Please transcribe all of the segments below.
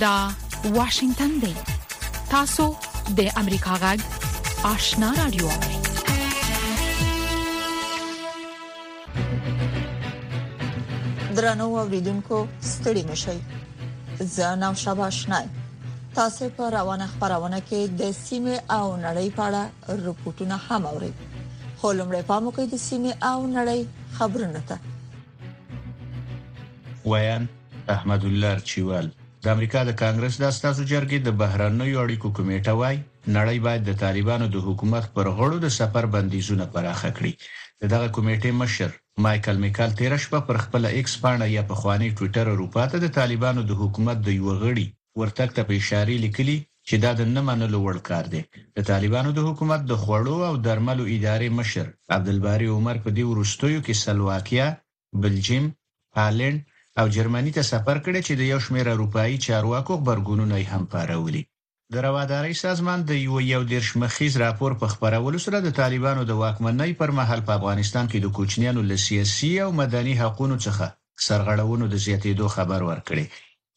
دا واشنگتن دی تاسو د امریکا غږ آشنا رادیو درنو اوریدونکو ستړي مشي زه نو شابه آشنای تاسو په روانه خبرونه کې د سیمه او نړۍ په اړه رپورټونه هم اورئ خو لمړی پام وکړئ د سیمه او نړۍ خبرونه ته ویان احمد الله چوال د امریکا د کانګرس د استازو جرګې د بهرنیو اړیکو کمیټه وایي نړۍ باید د طالبانو د حکومت پر غړو د سفر بندیزونه پراخه کړي. د دغه کمېټې مشر مایکل میکال تېره شپه پر خپله ایکس پاڼه یا پخوانۍ ټویټر اروپا ته د طالبانو د حکومت د یوه غړي ورتګ ته په اشارې لیکلي چې دا د نه منلو وړ کار دی. د طالبانو د حکومت د خوړو او درملو ادارې مشر عبدالباري عمر په دې وروستیو کې سلواکیا، بلجیم، هالنډ او جرمني ته سفر کړی چې د یو شمېر اروپايي چارواکو غبرګونونه یې هم پارولي. د روادارۍ سازمان د یوه یو دېرش مخیز راپور په خپرولو سره د طالبانو د واکمنۍ پر مهال په افغانستان کې د کوچنیانو له سیاسي او مدني حقونو څخه سرغړونو د زیاتېدو خبر ورکړی.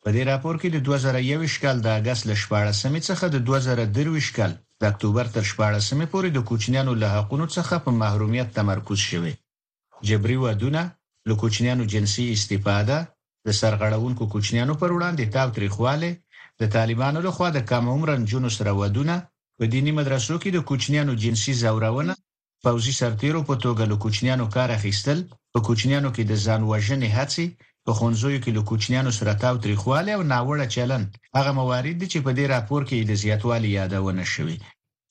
په دې راپور کې د دوه زره یوویشت کال د اګست له شپاړسمې څخه د دوه زره درویشت کال د اکتوبر تر شپاړسمې پورې د کوچنیانو له حقونو څخه په محرومیت تمرکز شوی جبري ودونه، له کوچنیانو جنسي استفاده، د سرغړونکو کوچنیانو پر وړاندې تاوتریخوالی، د طالبانو له خوا د کم عمره نجونو سره ودونه، په دیني مدرسو کې د کوچنیانو جنسي ځورونه، پوځي سرتېرو په توګه له کوچنیانو کار اخیستل، په کوچنیانو کې د ځان وژنې هڅې، په ښونځیو کې له کوچنیانو سره تاوتریخوالی او ناوړه چلند هغه موارد دي چې په دې راپور کې یې د زیاتوالي یادونه شوې.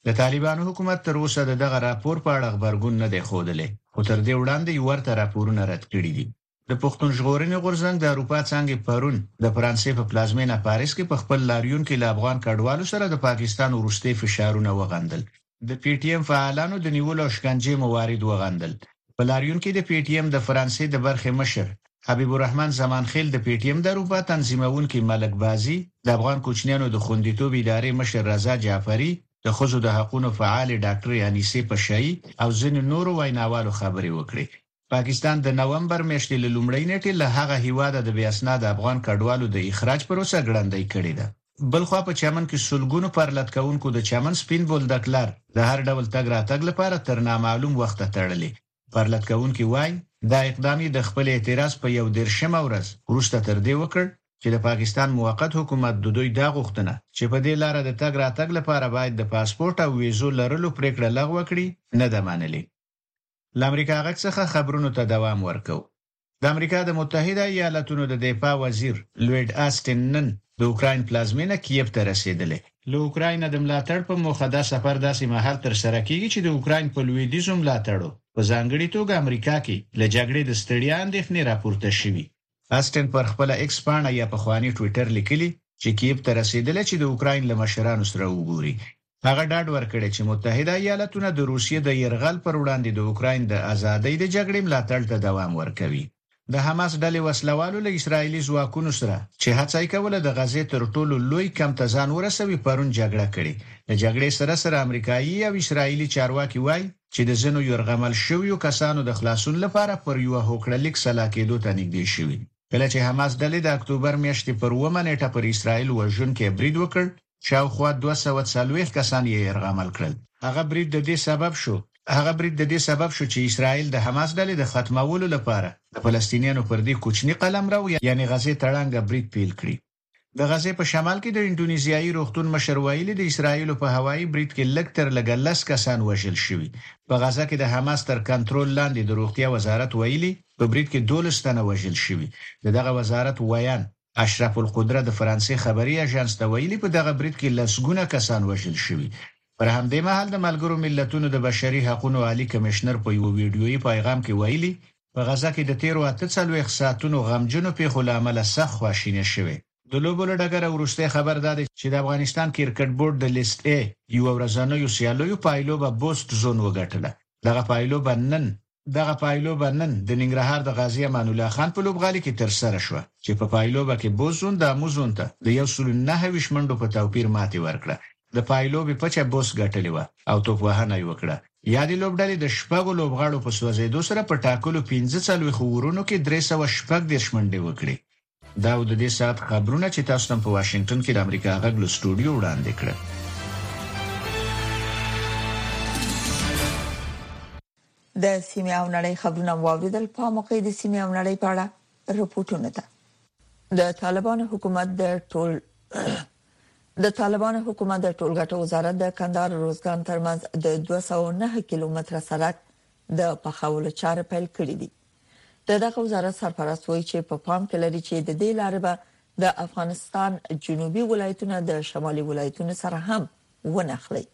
د طالبانو حکومت تر اوسه د دغه راپور په اړه غبرګون نه دی ښودلی، خو تر دې وړاندې یې ورته راپورونه رد کړي دي. د پښتون ژغورنې غورځنګ د اروپا څانګې پرون د فرانسې په پلازمېنه پاریس کې په خپل لاریون کې له افغان کډوالو سره د پاکستان وروستي فشارونه وغندل. د پي ټي ایم فعالانو د نیولو او شکنجې موارد وغندل. په لاریون کې د پي ټي ایم د فرانسې د برخې مشر حبیب الرحمن زمانخېل د پي ټي ایم د اروپا تنظیموونکي ملک بازي، د افغان کوچنیانو د خوندیتوب ادارې مشر رضا جعفري، د ښځو د حقونو فعالې ډاکټرې انیسې پشه يي او ځینو نورو ویناوالو خبرې وکړې. پاکستان د نومبر میاشتې له لومړۍ نېټې له هغه هېواده د بې اسناده افغان کډوالو د اخراج پروسه ګړندۍ کړې ده. بلخوا په چمن کې سلګونو پرلت کوونکو د چمن سپین بولدک لار د هر ډول تګ راتګ لپاره تر نامعلوم وخته تړلې پرلت کوونکي وايي، دا اقدام یې د خپل اعتراض په یو دېرش مه ورځ وروسته تر دې وکړ چې د پاکستان موقت حکومت د دوی دا غوښتنه چې په دې لاره د تګ راتګ لپاره باید د پاسپورټ او ویزو لرلو پرېکړه لغوه کړي، نه ده منلې. له امریکا غږ څخه خبرونو ته دوام ورکوو. د امریکا د متحده ایالتونو د دفاع وزیر لوید آستین نن د اوکراین پلازمینه کیف ته رسیدلی. له اوکراین د ملاتړ په موخه دا سفر داسې مهال تر سره کیږي چې د اوکراین په لویدیځو ملاتړو په ځانګړي توګه امریکا کې له جګړې د ستړیا اندیښنې راپورته شوي. آستین پر خپله ایکس پاڼه یا پخواني ټویټر لیکلي چې کیف ته رسیدلی چې د اوکراین له مشرانو سره وګوري. هغه ډاډ ورکړی چې متحده ایالتونه د روسیې د یرغل پر وړاندې د اوکراین د ازادۍ د جګړې ملاتړ ته دوام ورکوي. د حماس ډلې وسله والو له اسراییلي ځواکونو سره چې هڅه یې کوله د غزې تر ټولو لوی کمپ ته ځان ورسوي پرون جګړه کړې. له جګړې سره سره امریکايي او اسراییلي چارواکي وايي چې د ځینو یرغمل شویو کسانو د خلاصون لپاره پر یوه هوکړه لیک سلا کېدو ته نږدې شوي. کله چې حماس ډلې د اکتوبر میاشتې پر اوومه نېټه پر اسراییل وژونکی برید وکړ، شاوخوا دوه سوه څلوېښت کسان یې یرغمل کړل. هغه برید د دې سبب شو هغه برید د دې سبب شو چې اسرائیل د حماس ډلې د ختمولو لپاره د فلسطینیانو پر دې کوچني قلمرو یعنې غزې تړانګه برید پیل کړي. د غزې په شمال کې د انډونیزیایي روغتون مشر ویلي د اسرائیلو په هوایي برید کې لږ تر لږه لس کسان وژل شوي. په غزه کې د حماس تر کنترول لاندې د روغتیا وزارت ویلي په برید کې دولس تنه وژل شوي. د دغه وزارت ویاند، اشرف القدره د فرانسې خبري اژانس ته ویلي، په دغه برید کې لسګونه کسان وژل شوي. پر همدې مهال د ملګرو ملتونو د بشري حقونو عالي کمېشنر په یوه ویډیويي پیغام کې ویلي، په غزه کې د تېرو اته څلوېښت ساعتونو غمجنو پېښو له امله سخت خواشینی شوی. د لوبو له ډګره وروستی خبر دا دی چې د افغانستان کرکټ بورډ د لیست اې یو ورځنیو سیالیو پایلوبه بوسټ زون وګټله. دغه پایلوبه نن دغه پایلوبه نن د ننګرهار د غازي امان الله خان په لوبغالي کې ترسره شوه چې په پایلوبه کې بوست زون د امو زون ته د یو سلو نهه ویشت منډو په توپیر ماتې ورکړه. د پایلوبې پچه بوست ګټلې وه او توپ وهنه یې وکړه. یادې لوبډلې د شپږو لوبغاړو په سوځېدو سره په ټاکلو پنځه څلوېښت اوورونو کې درې سوه شپږ دېرش منډې وکړې. دا او د دې ساعت خبرونه چې تاسو تم په واشنگټن کې د امریکا غږ له سټوډیو وړاندې کړل د سیمه او نړۍ خبرونه واوریدل په موقع د سیمه او نړۍ په اړه رپورټونه ده د طالبانو حکومت د ټول د طالبانو حکومت د ټولګټو وزارت د کندهار روزګان ترمنځ د 209 کیلومتر سړک د پخولو چارې پیل کړې دي د دغه وزارت سرپرست وایي چې په پام کې لري چې د دې لارې به د افغانستان جنوبي ولایتونه د شمالي ولایتونو سره هم ونښلي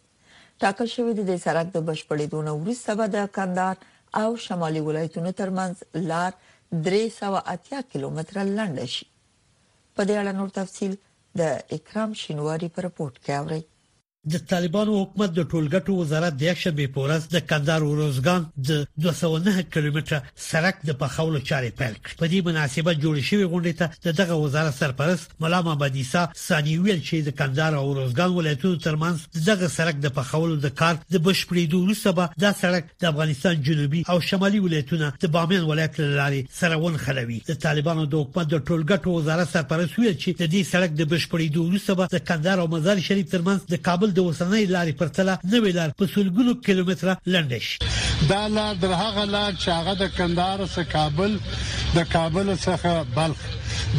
ټاکل شوې د دې سرک د بشپړېدو نه وروسته به د کندهار او شمالي ولایتونو ترمنځ لار 380 کیلومتر لنډه شي په دې اړه نور تفصيل د اکرام شینواری پر رپورت کې اوري د طالبانو حکومت د ټولګټو وزارت د یکشنبه په ورځ د کندهار وروزګان د 209 کیلومتر سرک د پخولو چارې پیل کړې په دې مناسبه جوړ شوی غونډه ته د دغه وزارت سرپرست ملا محمد عیسی ثانی ویل چې د کندهار او وروزګان ولایتونو ترمنځ دغه سرک د پخولو د کار د بشپړېدو وروسته به دا سرک د افغانستان جنوبي او شمالي ولایتونه د بامیان ولایت له لارې سره ونښلوي د طالبانو د حکومت د ټولګټو وزارت سرپرست ویل چې د دې سړک د بشپړېدو وروسته به د کندهار او مزار شریف ترمنځ د کابل د اوسنۍ لارې پر تله نوې لار په سلګونو کیلومتره لنډه شي دا لار در هغه لار چې هغه د کندهار څخه کابل د کابل څخه بلخ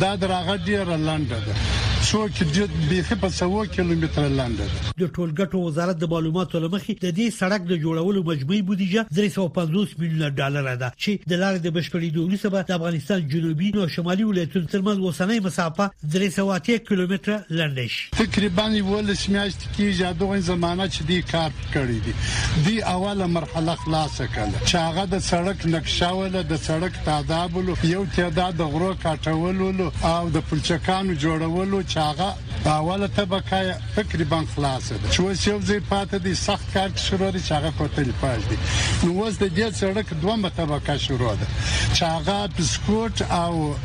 دا دراغه ډیره لنډه ده څو کې ډیر بیخي په سوو کیلومتره لنډه ده. د ټولګټو وزارت د معلوماتو له مخې د دې سړک د جوړولو مجموعي بودیجه 350 میلیونه ډالر ده چې د لارې د بشپړېدو وروسته به د افغانستان جنوبي او شمالي ولایتونو ترمنځ اوسنۍ مسافه 380 کیلومتره لنډه شي. تقریبا یوولس میاشتې کېږي دغه زمانه چې دې کار کړی دی دی اوله مرحله خلاصه کړل چې هغه د سړک نقشه وله د سړک تعداب ولو یو تعداد د غرو کاټول ولو او د پلچکانو جوړولو چې هغه اوله طبقه تقریبا خلاصه ده چې اوس یو ځای پاتې دی سخت کار کې شروع دی چې هغه کوتل پاج دی نو اوس د دې سړک دومره طبقه شروع ده چې هغه بسکوټ او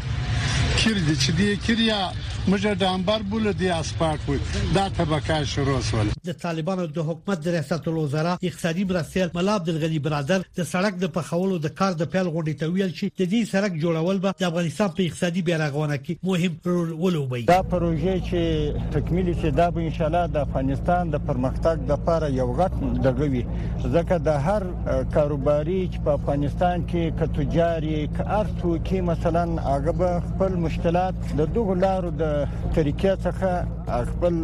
کیر دي چې دې کیریا موږ ډامبر بوله دی اسپاټ وی دا طبقه شروع سول. د طالبانو د حکومت د ریاست الوزرا اقتصادي مرستیال ملا عبدالغني برادر د سړک د پخولو د کار د پیل غونډې ته وویل چې د دې سرک جوړول به د افغانستان په اقتصادي بیارغونه کې مهم رول ولوبوي. دا پروژه چې تکمیل شي دا به انشاالله د افغانستان د پرمختګ لپاره یو غټ دغه وي ځکه د هر کاروباري چې په افغانستان کې که تجار یې که هر څوک یې مثلا هغه به خپل مشکلات د دغه لارو د طریقې څخه خپل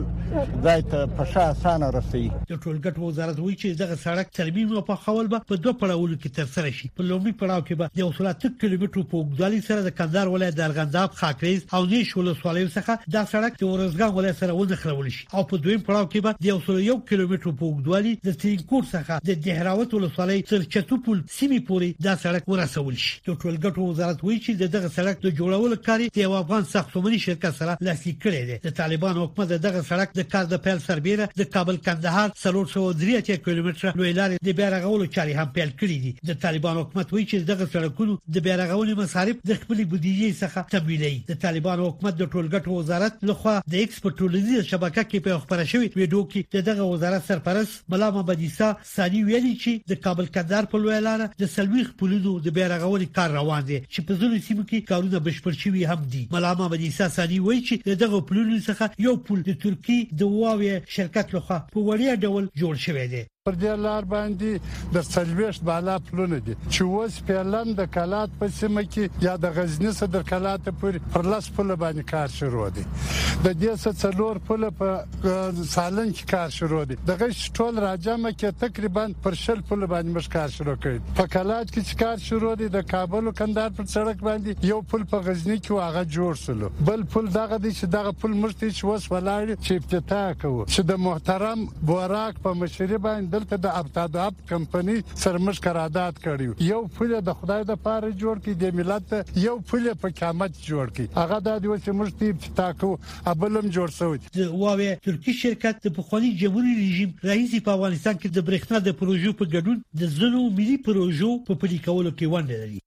ځای ته په ښه اسانه رسي د ټولګټو وزارت وایي چې دغه سړک ترمیم او پخول به په دوه پړاوونو کې تر سره شي په لومړي پړاو کې به د یو سل اتو کیلومترو په اوږدوالي سره د کندهار ولایت د ارغنداب خاکریز او نیش ولسوالیو څخه دا سړک د ورزګان ولایت سره ونښلول شي او په دویم پړاو کې به د یو سل یو کیلومترو په اوږدوالي د ترینکوټ څخه د دهراوت ولسوالۍ تر چتو پل سیمې پورې دا سړک ورسول شي د ټولګټو وزارت وایي چې د دغه سړک د جوړولو کار د یو افغان ساختماني شرکت سره لاسلیک کړی دی د طالبان حکومت د دغه سړک د کار د پیل سربیره د کابل کندهار څلور سوه او درې اتیا کیلومتره لوی لارې د بیا رغولو چارې هم پیل کړې دي د طالبان حکومت وایي چې دغه سړکونو د بیا رغونې مصارف د خپلې بودیجې څخه تمویلوي د طالبان حکومت د ټولګټو وزارت لخوا د په ټولنیزه شبکه کې په خبره شوې ویډیو کې د دغه وزارت سرپرست ملا محمد عیسی ثاني ویلي چې د کابل کندهار په لوی لار د سلويخ پولیسو د بیا رغونې کار روان دی چې په ځینو سیمو کې کارونه بشپړ شوي هم دي ملا محمد عیسی ثاني وایي چې دغه پولیسو څخه یو پول د ترکی د واوی شرکت لخوا په وړیا ډول جوړ شوی دی پر دې لار باندې د څلويشت بالا پلونه دي چې اوس پیلن د کلات په سیمه کې یا د غزنی صدر کلات پورې پر لاس پله باندې کار شروع دي د دې څه څلور پله په سالن کې کار شروع دي د غش ټول راجمه کې تقریبا پر شل پله باندې مش کار شروع کړي په کلات کې چې کار شروع دي د کابل او کندهار پر سړک باندې یو پل په غزنی کې واغه جوړ سلو بل پل دغه دي چې دغه پل مشته چې وس ولاړ چې افتتاح کوو چې د محترم بوراک په مشری باندې دلته د ابتاداب کمپنی سره موږ قرارداد کړی یو پل د خدای د پاره جوړ کی د ملت ته یو پل په قیامت جوړ کی هغه د دې وسه موږ ته افتتاح کو ابلم جوړ سو د هواوی ترکی شرکت د پخوانی جمهوری رژیم راهیسی په افغانستان کې د برښنا د پروژو په ګډون د ځنو ملي پروژو په پلي کولو کې ونډه لري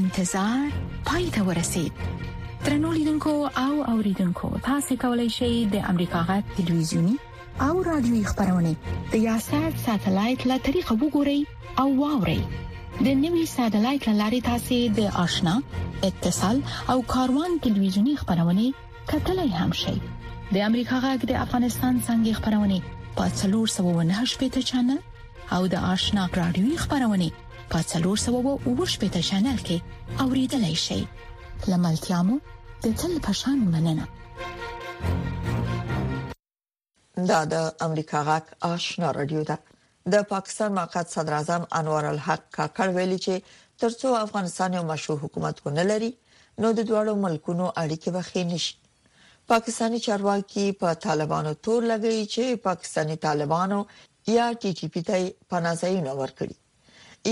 انتظار پای ته ورسید ترنو لیدونکو او اوریدونکو تاسو کولی شئ د امریکا غا ټلویزیونی او رادیوي خبرونه د یاسر ساتلایت له طریقو وګورئ او واورئ د نوي ساتلایت لارې تاسو د آشنا اتصال او کاروان ټلویزیونی خبرونه کتلای هم شئ د امریکا غږ د افغانستان څنګه خبرونه په 398 چنل او د آشنا رادیوي خبرونه په 390 چینل کې اوریدلای شئ لملتيامو د تل پشان مننه دا د امریکا غاک آشنا رادیو ده د پاکستان مقد صدر اعظم انور الحق کاکړ ویلي چې ترڅو افغانستان یو مشروع حکومت ونه لري نو د دوړو ملکونو اړیکې به خې نشي پاکستاني چارواکي په طالبانو تور لګوي چې پاکستاني طالبانو یا ټي ټي پي ته پناه ځایونه ورکړي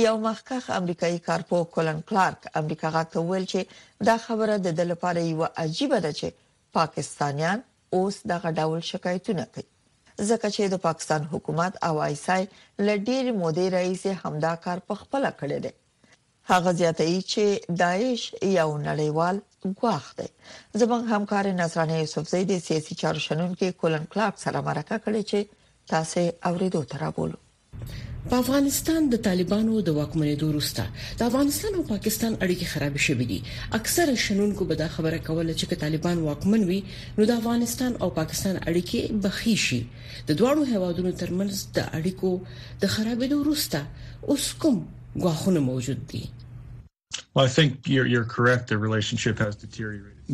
یو مخکخ امریکایي کارپوه کولن کلارک امریکا غا ته ویل چې دا خبره د دل لپاره یو عجیب ده چې پاکستانیان اوس دغه ډول شکایتونه کوي ځکه چې د پاکستان حکومت او آی سای لډیر مودې راځي همدا کار په خپل کړی دی هغه زیاتوي چې داعش یو نړیوال ګواښ دی. زموږ همکارې نصرانه یوسفزۍ د سیاسي چارو شنونکي کولن کلارک سره مرکه کړې چې تاسو اوریدو ته رابولو. په افغانستان د طالبانو د واکمنېدو وروسته د افغانستان او پاکستان اړیکې خرابې شوې دي. اکثره شنونکو به دا خبره کوله چې که طالبان واکمن وي، نو د افغانستان او پاکستان اړیکې به ښې شي. د دواړو هېوادونو ترمنځ د اړیکو د خرابېدو وروسته اوس کوم ګواښونه موجود دي.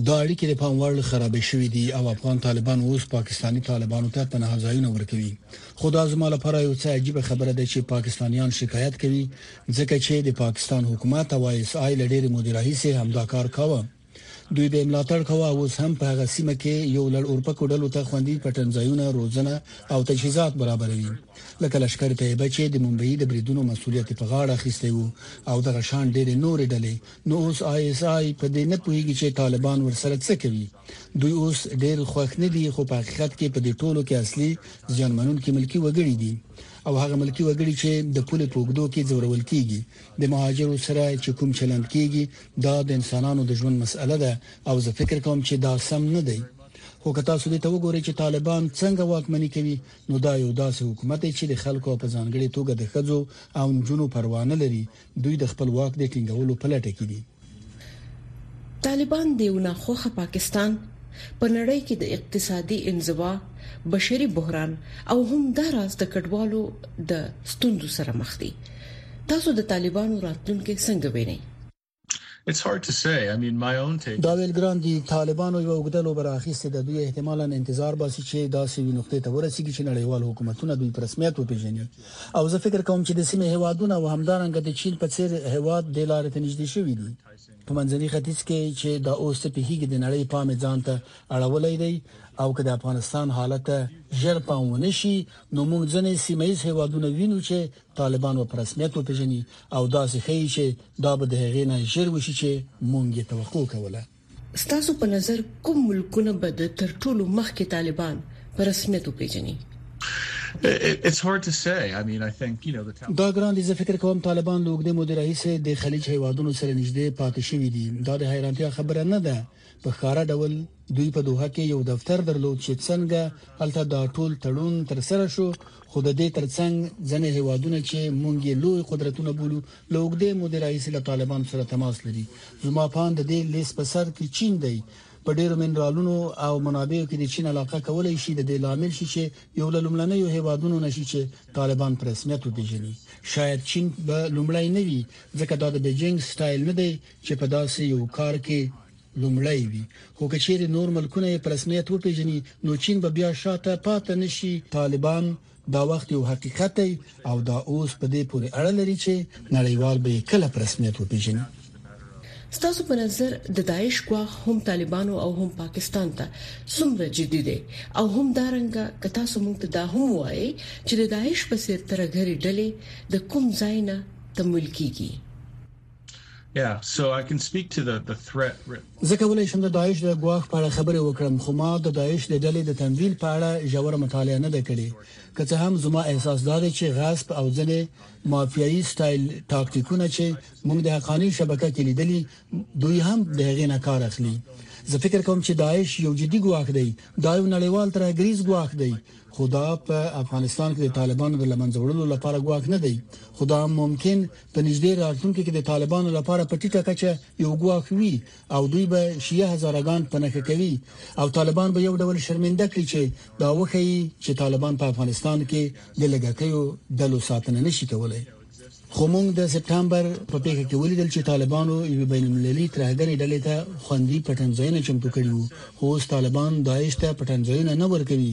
دا اړیکې د پام وړ خرابې شوې دي او افغان طالبان اوس پاکستاني طالبانو ته پناه ځایونه ورکوي. خو دا زما لپاره یو څه عجیبه خبره ده چې پاکستانیان شکایت کوي ځکه چې د پاکستان حکومت او آی اس آی له ډېرې مودې راهیسې همدا کار کاوه. دوی به یې ملاتړ کاوه او اوس هم په هغه سیمه کې یو لړ اورپکو ډلو ته خوندي پټنځایونه، روزنه او تجهیزات برابروي، لکه لشکر طیبه چې د ممبۍ د بریدونو مسؤلیت یې په غاړه اخیستی و او دغه شان ډېرې نورې ډلې، نو اوس آی ایس آی په دې نه پوهېږي چې طالبان ورسره څه کوي. دوی اوس ډېر خوښ نه دي، خو په حقیقت کې په دې ټولو کې اصلي زیان منونکي ملکي وګړي دي او هغه ملکي وګړي چې د پولې په اوږدو کې ځورول کېږي، د مهاجرو سره چې کوم چلند کېږي، دا د انسانانو د ژوند مسئله ده او زه فکر کوم چې دا سم نه دی. خو که تاسو دې ته وګورئ چې طالبان څنګه واکمني کوي، نو دا یو داسې حکومت دی چې د خلکو او په ځانګړې توګه د ښځو او نجونو پروا نه لري، دوی د خپل واک د ټینګولو په لټه کې دي. طالبان د یو ناخوښه پاکستان، په نړۍ کې د اقتصادي انزوا، بشري بحران او همدا راز د کډوالو د ستونزو سره مخ دي. تاسو د طالبانو راتلونکی څنګه وینئ؟ دا ویل ګران دي، طالبانو یوه اوږده لوبه رااخیستې ده، دوی احتمالاً انتظار باسي چې داسې یوې نقطې ته ورسیږي چې نړیوال حکومتونه دوی په رسمیت وپیژني او زه فکر کوم چې د سیمې هیوادونه او همدارنګه د چین په څیر هیواد دې لارې ته نږدې شوي دي. په منځني ختیځ کې چې دا اوس څه پیښیږي د نړۍ پام یې ځان ته اړولی دی او که د افغانستان حالت ته ژر پام ونه شي نو موږ ځینې سیمه ییز هیوادونه وینو چې طالبان به په رسمیت وپېژني او داسې ښیي چې دا به د هغې نه ژر وشي چې مونږ یې توقع کوله. ستاسو په نظر کوم ملکونه به د تر ټولو مخکې طالبان په رسمیت وپېژني؟ دا ګران دي، زه فکر کوم طالبان له اوږدې مودې راهیسې د خلیج هېوادونو سره نږدې پاتې شوي دي. دا د حیرانتیا خبره نه ده، په ښکاره ډول دوی په دوحه کې یو دفتر درلود چې څنګه هلته دا ټول تړون تر سره شو خو د دې ترڅنګ ځنې هیوادونه چې مونږ یې لوی قدرتونه بولو له اوږدې مودې راهیسې له طالبانو سره تماس لري زما پام د دې لیست په سر کې چین دی په ډیرو منرالونو او منابعو کې د چین علاقه کولای شي د دې لامل شي چې یو له لومړنیو هیوادونو نشي چې طالبان پر رسمیت وپیژني شاید چین به لومړی نه وي ځکه دا د بیجینګ سټایل نه دی چې په داسې یو کار کې لومړی وي خو که چیرې نور ملکونه یې په رسمیت وپیژني نو چین به بیا شاته پاتې نشي طالبان دا وخت یو حقیقت دی او دا اوس په دې پورې اړه لري چې نړیوال به کله په رسمیت وپیژني ستاسو په نظر د داعش ګواخ هم طالبانو او هم پاکستان ته څومره جدي دی او هم دا رنګ که تاسو موږ ته دا هم وایي چې د داعش په سر ترګری ډلې د کوم ځای نه تمویل کیږي زه کولی شم د داعش د ګواښ په اړه خبرې وکړم، خو ما د داعش د ډلې د تمویل په اړه ژوره مطالعه نه ده کړې. که څه هم زما احساس دا دی چې غصب او ځینې مافیایي سټایل تاکتیکونه چې موږ د حقاني شبکه کې لیدلي، دوی هم د هغې نه کار اخلي. زه فکر کوم چې داعش یو جدي ګواښ دی، دا یو نړیوال ترهګریز ګواښ دی، خو دا په افغانستان کې د طالبانو د له منځه وړلو لپاره ګواښ نه دی، خو دا ممکن په نږدې راتلونکي کې د طالبانو لپاره په ټیټه کچه یو ګواښ وي او دوی به شیعه هزاره ګان په نخښه کوي او طالبان به یو ډول شرمنده کړي چې دا وخی چې طالبان په افغانستان کې د لګکیو دلو ساتنه نشي کولای خو موږ د سپټمبر په پیښه کې ولیدل چې طالبانو یو بین المللي ترهګرې ډلې ته خوندي پټنځایونه چمتو کړي وو خو اوس طالبان داعش ته پټنځایونه نه ورکوي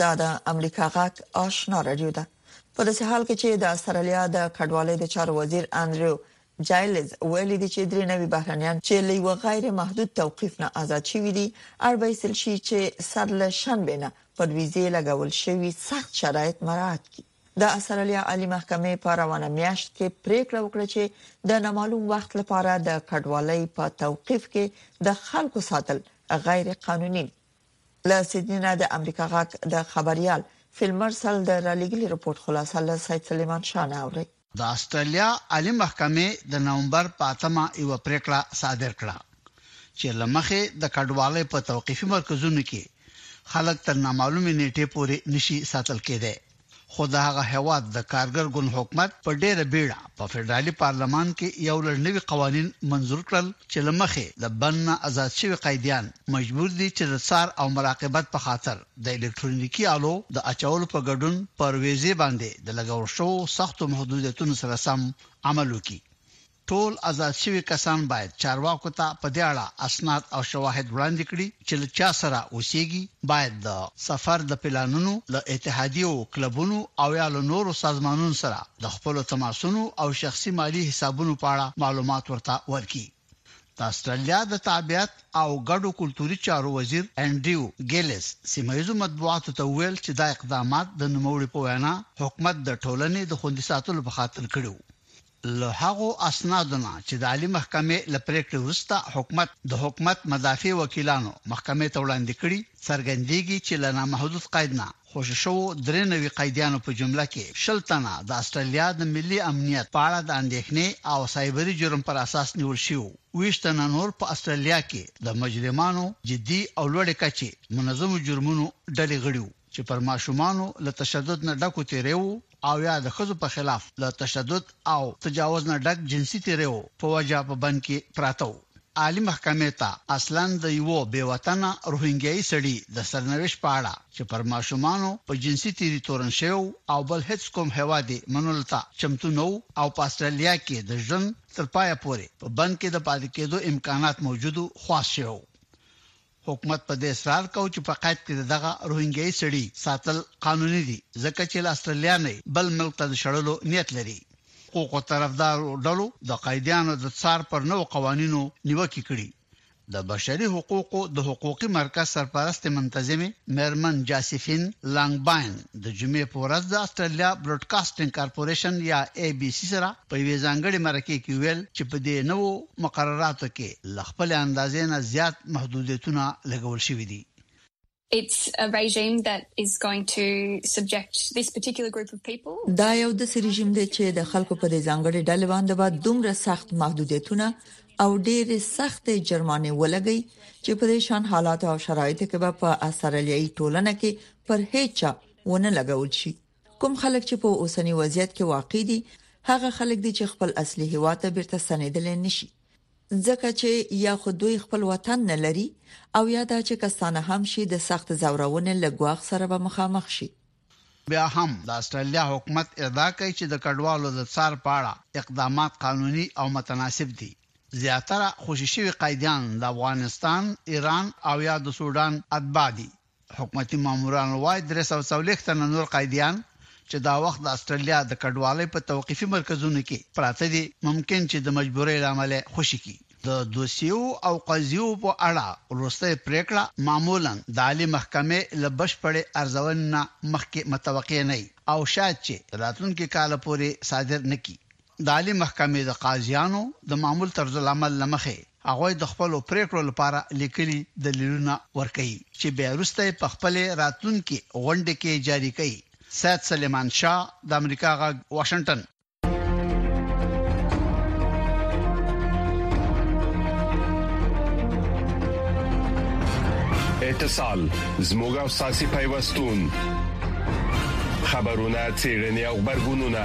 دا د امریکا غږ آشنا رادیو ده. په داسې حال کې چې د استرالیا د کډوالۍ د چارو وزیر اندریو جایلز ویلي دي چې درې نوي بهرنیان چې له یو غیر محدود توقیف نه آزاد شوي دي، اړ به ایستل شي چې سر له شنبې نه پر ویزې لګول شوي سخت شرایط مراعات کړي. د استرالیا عالي محکمې په روانه میاشت کې پریکړه وکړه چې د نامعلوم وخت لپاره د کډوالۍ په توقیف کې د خلکو ساتل غیر قانوني دي. له سیدني نه د امریکا غږ د خبریال فیل مرسل د رالیږلي رپورټ خلاصه له سید سلیمان شاه نه اورئ. د اسټرالیا عالي محکمې د نومبر په اتمه یوه پرېکړه صادر کړه چې له مخې د کډوالۍ په توقیفي مرکزونو کې خلک تر نامعلومې نېټې پورې نشي ساتل کېدای. خو د هغه هېواد د کارګر ګوند حکومت په ډېره بیړه په فدرالي پارلمان کې یو لړ نوي قوانین منظور کړل چې له مخې د بند نه ازاد شوي قیدیان مجبور دي چې د څار او مراقبت په خاطر د الکترونیکي آلو د اچولو په ګډون پر ویزې باندې د لګول شوو سختو محدودیتونو سره سم عمل وکړي. ټول ازاد شوي کسان باید چارواکو ته په دې اړه اسناد او شواهد وړاندې کړي چې له چا سره اوسېږي، باید د سفر د پلانونو، له اتحادیو، کلبونو او یا له نورو سازمانونو سره د خپلو تماسونو او شخصي مالي حسابونو په اړه معلومات ورته ورکړي. د اسټرالیا د تابعیت او ګډو کلتوري چارو وزیر انډریو ګیلس سیمه ییزو مطبوعاتو ته وویل چې دا اقدامات د نوموړي په وینا حکومت د ټولنې د خوندي ساتلو په خاطر کړي وو له هغو اسنادو نه چې د عالي محکمې له پرېکړې وروسته حکومت د حکومت مدافع وکیلانو محکمې ته وړاندې کړي، څرګندېږي چې له نامحدود قید نه خوشې شوو درې نوي قیدیانو په جمله کې شل تنه د اسټرالیا د ملي امنیت په اړه د اندېښنې او سایبري جرم پر اساس نیول شوي وو، ویشت تنه نور په اسټرالیا کې د مجرمانو جدي او لوړې کچې منظمو جرمونو ډلې غړي وو چې پر ماشومانو له تشدد نه ډکو تېریو او یا د ښځو په خلاف له تشدد او تجاوز نه ډک جنسي تیریو په وجه په بند کې پراته وو. عالي محکمې ته اصلاً د یوه بې وطنه روهینګیايي سړي د سرنوشت په اړه چې پر ماشومانو په جنسي تیري تورن شوی و او بل هېڅ کوم هېواد یې منلو ته چمتو نه و او په اسټرالیا کې د ژوند تر پایه پورې په بند کې د پاتې کېدو امکانات موجود و، خواست شوی و. حکومت په دې اصرار کاوه چې په قید کې د دغه روهینګیايي سړي ساتل قانوني دي، ځکه چې له اسټرالیا نه یې بل ملک ته د شړلو نیت لري. حقوقو طرفدارو ډلو د قیدیانو د څار پر نوو قوانینو نیوکې کړي. د بشري حقوقو د حقوقي مرکز سرپرستې منتظمې مېرمن جاسیفین لانګباین د جمعې په ورځ د اسټرالیا بروډکاسټینګ کارپورېشن یا اې بي سي سره په یوې ځانګړې مرکې کې ویل چې په دې نوو مقرراتو کې له خپلې اندازې نه زیات محدودیتونه لګول شوي دي. دا یو داسې رژیم دی چې د خلکو په دې ځانګړې ډلې باندې به دومره سخت محدودیتونه او ډېرې سختې جرمانې ولګوي چې په دې شان حالاتو او شرایطو کې به په استرالیايي ټولنه کې پر هیچا ونه لګول شي. کوم خلک چې په اوسنی وضعیت کې واقع دي هغه خلک دي چې خپل اصلي هوا ته بیرته ستنیدل نشي ځکه چې یا خو دوی خپل وطن نه لري او یا دا چې کسانه هم شي د سخت زورونه لګواخ سره به مخامخ شي بیا هم د استرالیا حکومت ادعا کوي چې د کډوالو د څار په اړه اقدامات قانوني او متناسب دي زیاتره خوشي شوي قیدیان د افغانستان، ایران او یا د سوډان اتباع دي حکومتي ماموران وايي، درې سوه څلوېښت تنه نور قیدیان چې دا وخت د اسټرالیا د کډوالۍ په توقیفي مرکزونو کې پراته دي، ممکن چې د مجبورۍ له امله خوشې کړي. د دوسیو او قضیو په اړه وروستۍ پرېکړه معمولاً د عالي محکمې له بشپړې ارزونې نه مخکې متوقع نه وي او شاید چې راتلونکي کال پورې صادر نه کړي. د عالي محکمې د قاضیانو د معمول طرزالعمل له مخې هغوی د خپلو پرېکړو لپاره لیکلي دلیلونه ورکوي چې بیا وروسته یې په خپلې راتلونکې غونډې کې جاري کوي. سید سلیمان شاه، د امریکا غږ، واشنګټن. اتصال زموږ او ساسي پیوستون خبرونه چیرنی او خبرګونونه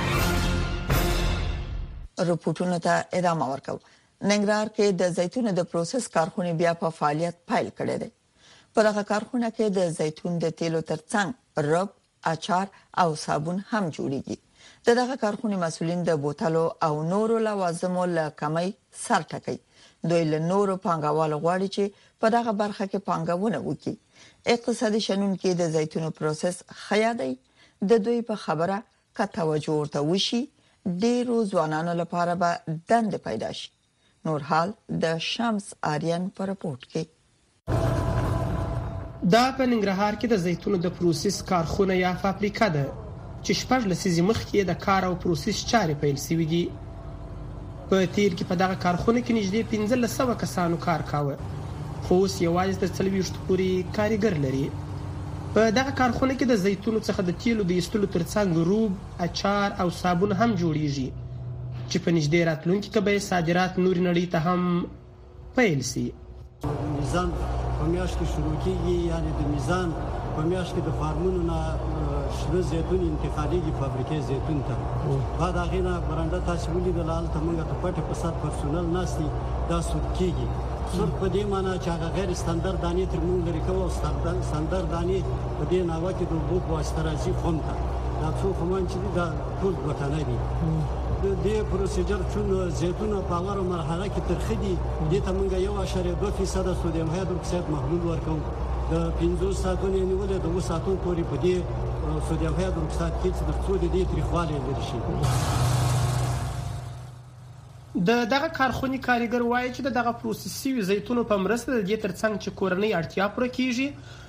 رپورټونو ته ادامه ورکوم ننګرهار کې د زیتون د پروسس کارخونه بیا په فعالیت پیل کړې ده په دغه کارخونه کې د زیتون د تیلو ترڅنګ رب اچار او صابون هم جوړیږي د دغه کارخونې مسولین د بوتلو او نورو لوازمو له کمی سر ټکوي دوی له نورو پانګوالو غواړي چې په دغه برخه کې پانګونه وکړي اقتصادي شنونکو د زیتونو پروسس خیا دی د دوی په خبره که توجه ورته وشي ډیرو ځوانانو لپاره به دند پیدا شي نور حال د شمس آرین پر رپورټ کې دا په ننګرهار کې د زیتونو د پروسس کارخونه یا فابریکه ده چې شپږ لسیزې مخکې د کار او پروسس چارې پیل شوې دي. په تېر کې په دغه کارخونه کې نږدې پنځلس سوه کسانو کار کاوه، خو اوس یوازې تر څلوېښتو پورې کارګر لري. په دغه کارخونه کې د زیتونو څخه د تېلو د ایستلو تر څنګ روب، اچار او صابون هم جوړېږي، چې په نږدې راتلونکي کې به یې صادرات نورې نړۍ ته هم پیل شي. د میزان په میاشت کې شروع کیږي یعنی د میزان په میاشت کې د فارمونو نه شنه زیتون انتقالیږي فابریکې زیتون ته بعد هغه نه برنده تاسو ولې د لال تمنګ ته پټه په سات پرسونل ناشتي دا سود کیږي سود په دې معنی چې هغه غیر ستاندر دانې تر موږ لري کوو ستاندر ستاندر دانې په دې ناوه کې د وګړو واسطه راځي فون ته دا څو فمان چې دا ټول دوه تنه دي د دې پروسیجر چون زیتونه په اوره مرحله کې ترخه دي دې ته مونږ یو اشاره 2% سوډیم هایدروکساید محلول ورکو د 50 ساعتونو نیولې د 2 ساعتو پورې په دې سوډیم هایدروکساید کې چې د څو دې تریخواله لري شي د دغه کارخونې کاریګر وایي چې د دغه پروسس شوي زیتونو په مرسته د دې ترڅنګ چې کورنۍ اړتیا پوره کیږي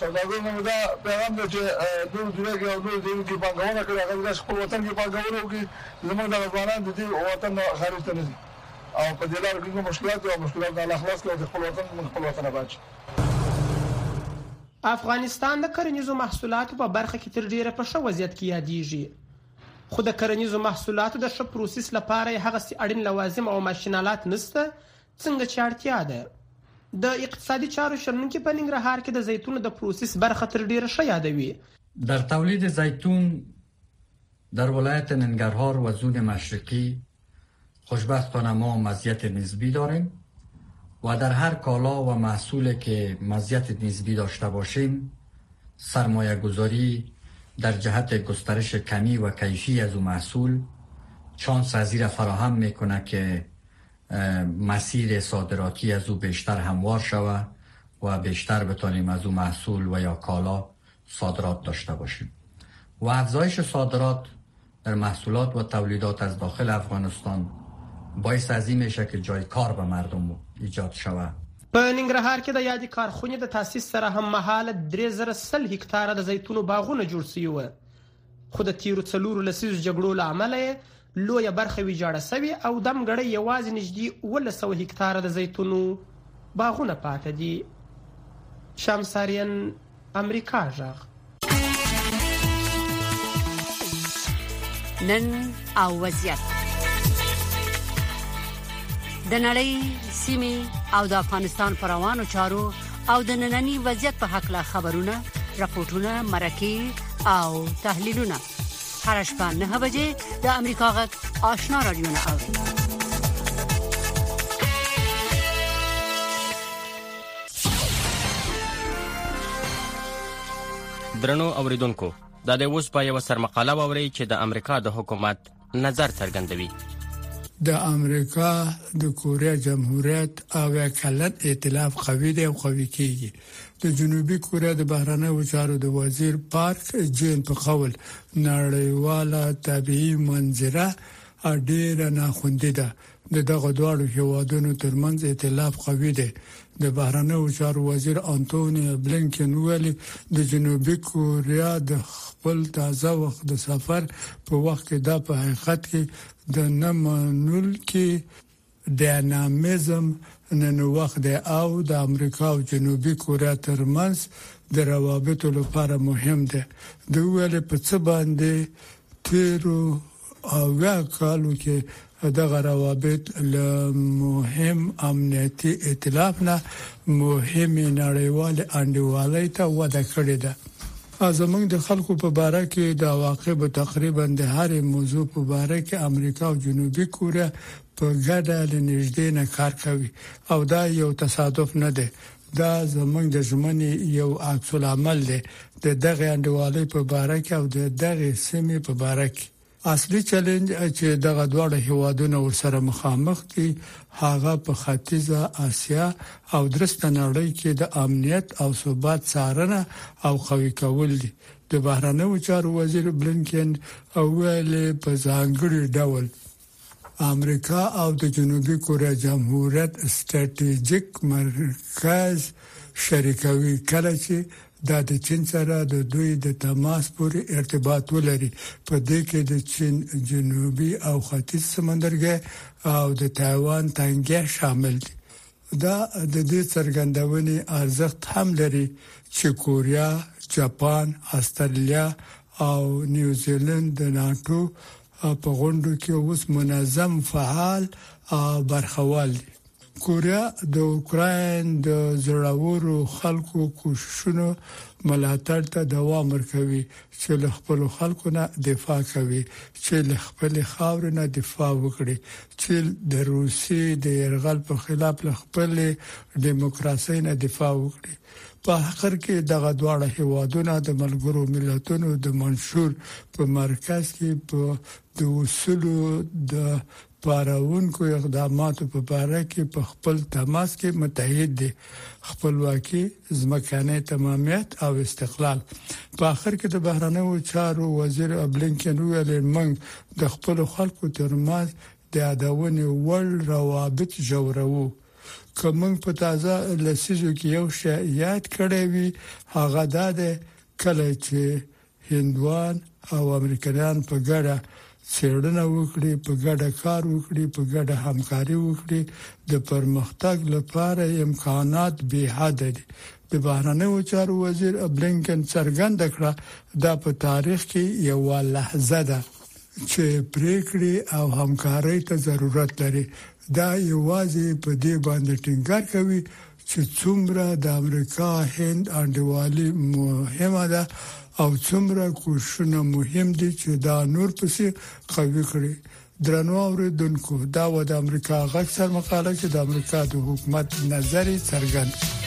سوداګرو ته مې دا پیغام دی چې نورو دنیا کې او نورو ځایونو کې پانګونه کړي، هغه دې راشي خپل وطن کې پانګونه وکړي، زموږ دغه ځوانان د دې وطن نه خارج ته نه ځي او په دې لارو کې کوم مشکلات وي، هغه مشکلات نه الله خلاص کړي او د خپل وطن زموږ خپل وطن اباد شي. افغانستان د کرنیزو محصولاتو په برخه کې تر ډېره په ښه وضعیت کې یادېږي. خو د کرنیزو محصولاتو د ښه پروسیس لپاره یې هغسې اړین لوازم او ماشینالات نشته څنګه چې اړتیا ده. د اقتصادي چارو شنونکي په ننګرهار کې د زیتونو د پروسیس برخه تر ډېره ښه یادوي. در تولید زیتون در ولایت ننګرهار و زون مشرقی خوشبختانه ما مزیت نسبی داریم و در هر کالا و محصولی که مزیت نسبی داشته باشیم سرمایه گذاری در جهت گسترش کمی و کیفی از او محصول چانس از را فراهم میکنه که مسیر صادراتی از او بیشتر هموار شوه و بیشتر بتانیم از او محصول و یا کالا صادرات داشته باشیم و افزایش صادرات در محصولات و تولیدات از داخل افغانستان باعث از این میشه که جای کار به مردم ایجاد شود. په ننګرهار کې د یادې کارخونې د تاسیس سره هم مهاله درې زره سل هکتاره د زیتونو باغونه جوړ شوي وه خو د تیرو څلورو لسیزو جګړو له امله یې لویه برخه ویجاړه شوې او دم ګړی یوازې نږدې اوولس سوه هکتاره د زیتونو باغونه پاته دي شمس آرین امریکا جغ نن او وضعیت د نړۍ سیمه او د افغانستان پر روانو چارو او د ننني وضعیت په حق لا خبرونه راپورټونه مرکه او تحلیلونه هر شپه نه بجې د امریکا غږ آشنا رادیو نه اوري درنو اوریدونکو دا د اوس په یو سرمقاله ووري چې د امریکا د حکومت نظر څرګندوي د امریکا د کوریا جمهوریت او کلن ائتلاف قوی دی او قوی کیږي د جنوبي کوریا د بهرنیو چارو د وزیر پارک جین په قول نړیواله طبيعي منظره ډیره ناخوندې ده د دغه دواړو هیوادونو ترمنځ ائتلاف قوي دی د بهرنیو چارو وزیر انټونی بلینکن ویلي د جنوبي کوریا د خپل تازه وخت د سفر په وخت کې دا په حقیقت کې د نه منل کې ډاینامیزم نن وخت دی او د امریکا او جنوبي کوریا ترمنځ د روابطو لپاره مهم دی د ویل په څه باندې تیرو اویا کالو کې دغه روابط له مهم امنیتي ائتلاف نه مهمه نړیوال انډیوالۍ ته وده کړې ده زمونږ د خلکو په باره کې د واقع به تقریبا د هر موضوع په باره کې امریکا او جنوبي کوریا په ګډه لنیږدې نه کار کوي او دا یو تصادف نه دی دا زموږ د ژمنې یو عکس العمل دی د دغه انډیوالۍ په باره کې او د دغه سیمې په باره کې. اصلي چیلنج چې دغه دواړه هیوادونه ورسره مخامخ دي هغه په ختیځه اسیا او درسته نړۍ کې د امنیت او ثبات څارنه او قوي کول دي د بهرنیو چارو وزیر بلینکن ویلي په ځانګړي ډول امریکا او د جنوبي کوریا جمهوریت ستراتیژیک مرکز شریکوي کله چې دا د چین سره د دوی د تماس پورې ارتباط ولري په دې کې د چین جنوبي او ختیځ سمندرګي او د تایوان تنګه شامل دي دا د دې څرګندونې ارزښت هم لري چې کوریا، جاپان، استرالیا او نیوزیلند د ناتو په غونډو کې اوس منظم فعال او برخوال دي. کوریا د اوکراین د زړورو خلکو کوششونو ملاتړ ته دوام ورکوي چې له خپل خلکو نه دفاع کوي چې له خپل خاور نه دفاع وکړي چې د روسي د يرغل په خلاف له خپل دیموکراسي نه دفاع وکړي په حقر کې دغه دواړه هیوادونه د ملګرو ملتونو د منشور په مرکز کې په د وسلو د پارونکو اقداماتو په اړه کې په خپل تماس کې متحد دي خپلواکي ځمکانه تمامیت او استقلال په اخر کې د بهرنیو چارو وزیر ابلینکن ویل موږ د خپل خلکو ترمنځ د یادونې وړ روابط جوړوو که موږ په تازه لسیزو کې یو شی یاد کړی وي هغه دا دی کله چې هندوان او امریکایان په ګډه څېړنه وکړي په ګډه کار وکړي په ګډه همکاري وکړي د پرمختګ لپاره امکانات به حد دي د بهرنیو چارو وزیر بلینکن څرګند کړه دا په تاریخ کې یو لحظه ده چې پریکړې او همکارۍ ته ضرورت لري. دا یوازې په دې باندې ټینګار کوي چې څومره د امریکا هند انډیوالي مهمه ده او څومره کوششونه مهم دي چې دا نور پسې قوي کړي. درنو اوریدونکو دا و د امریکا غږ سر مقاله چې د امریکا د حکومت نظر څرګند کړ.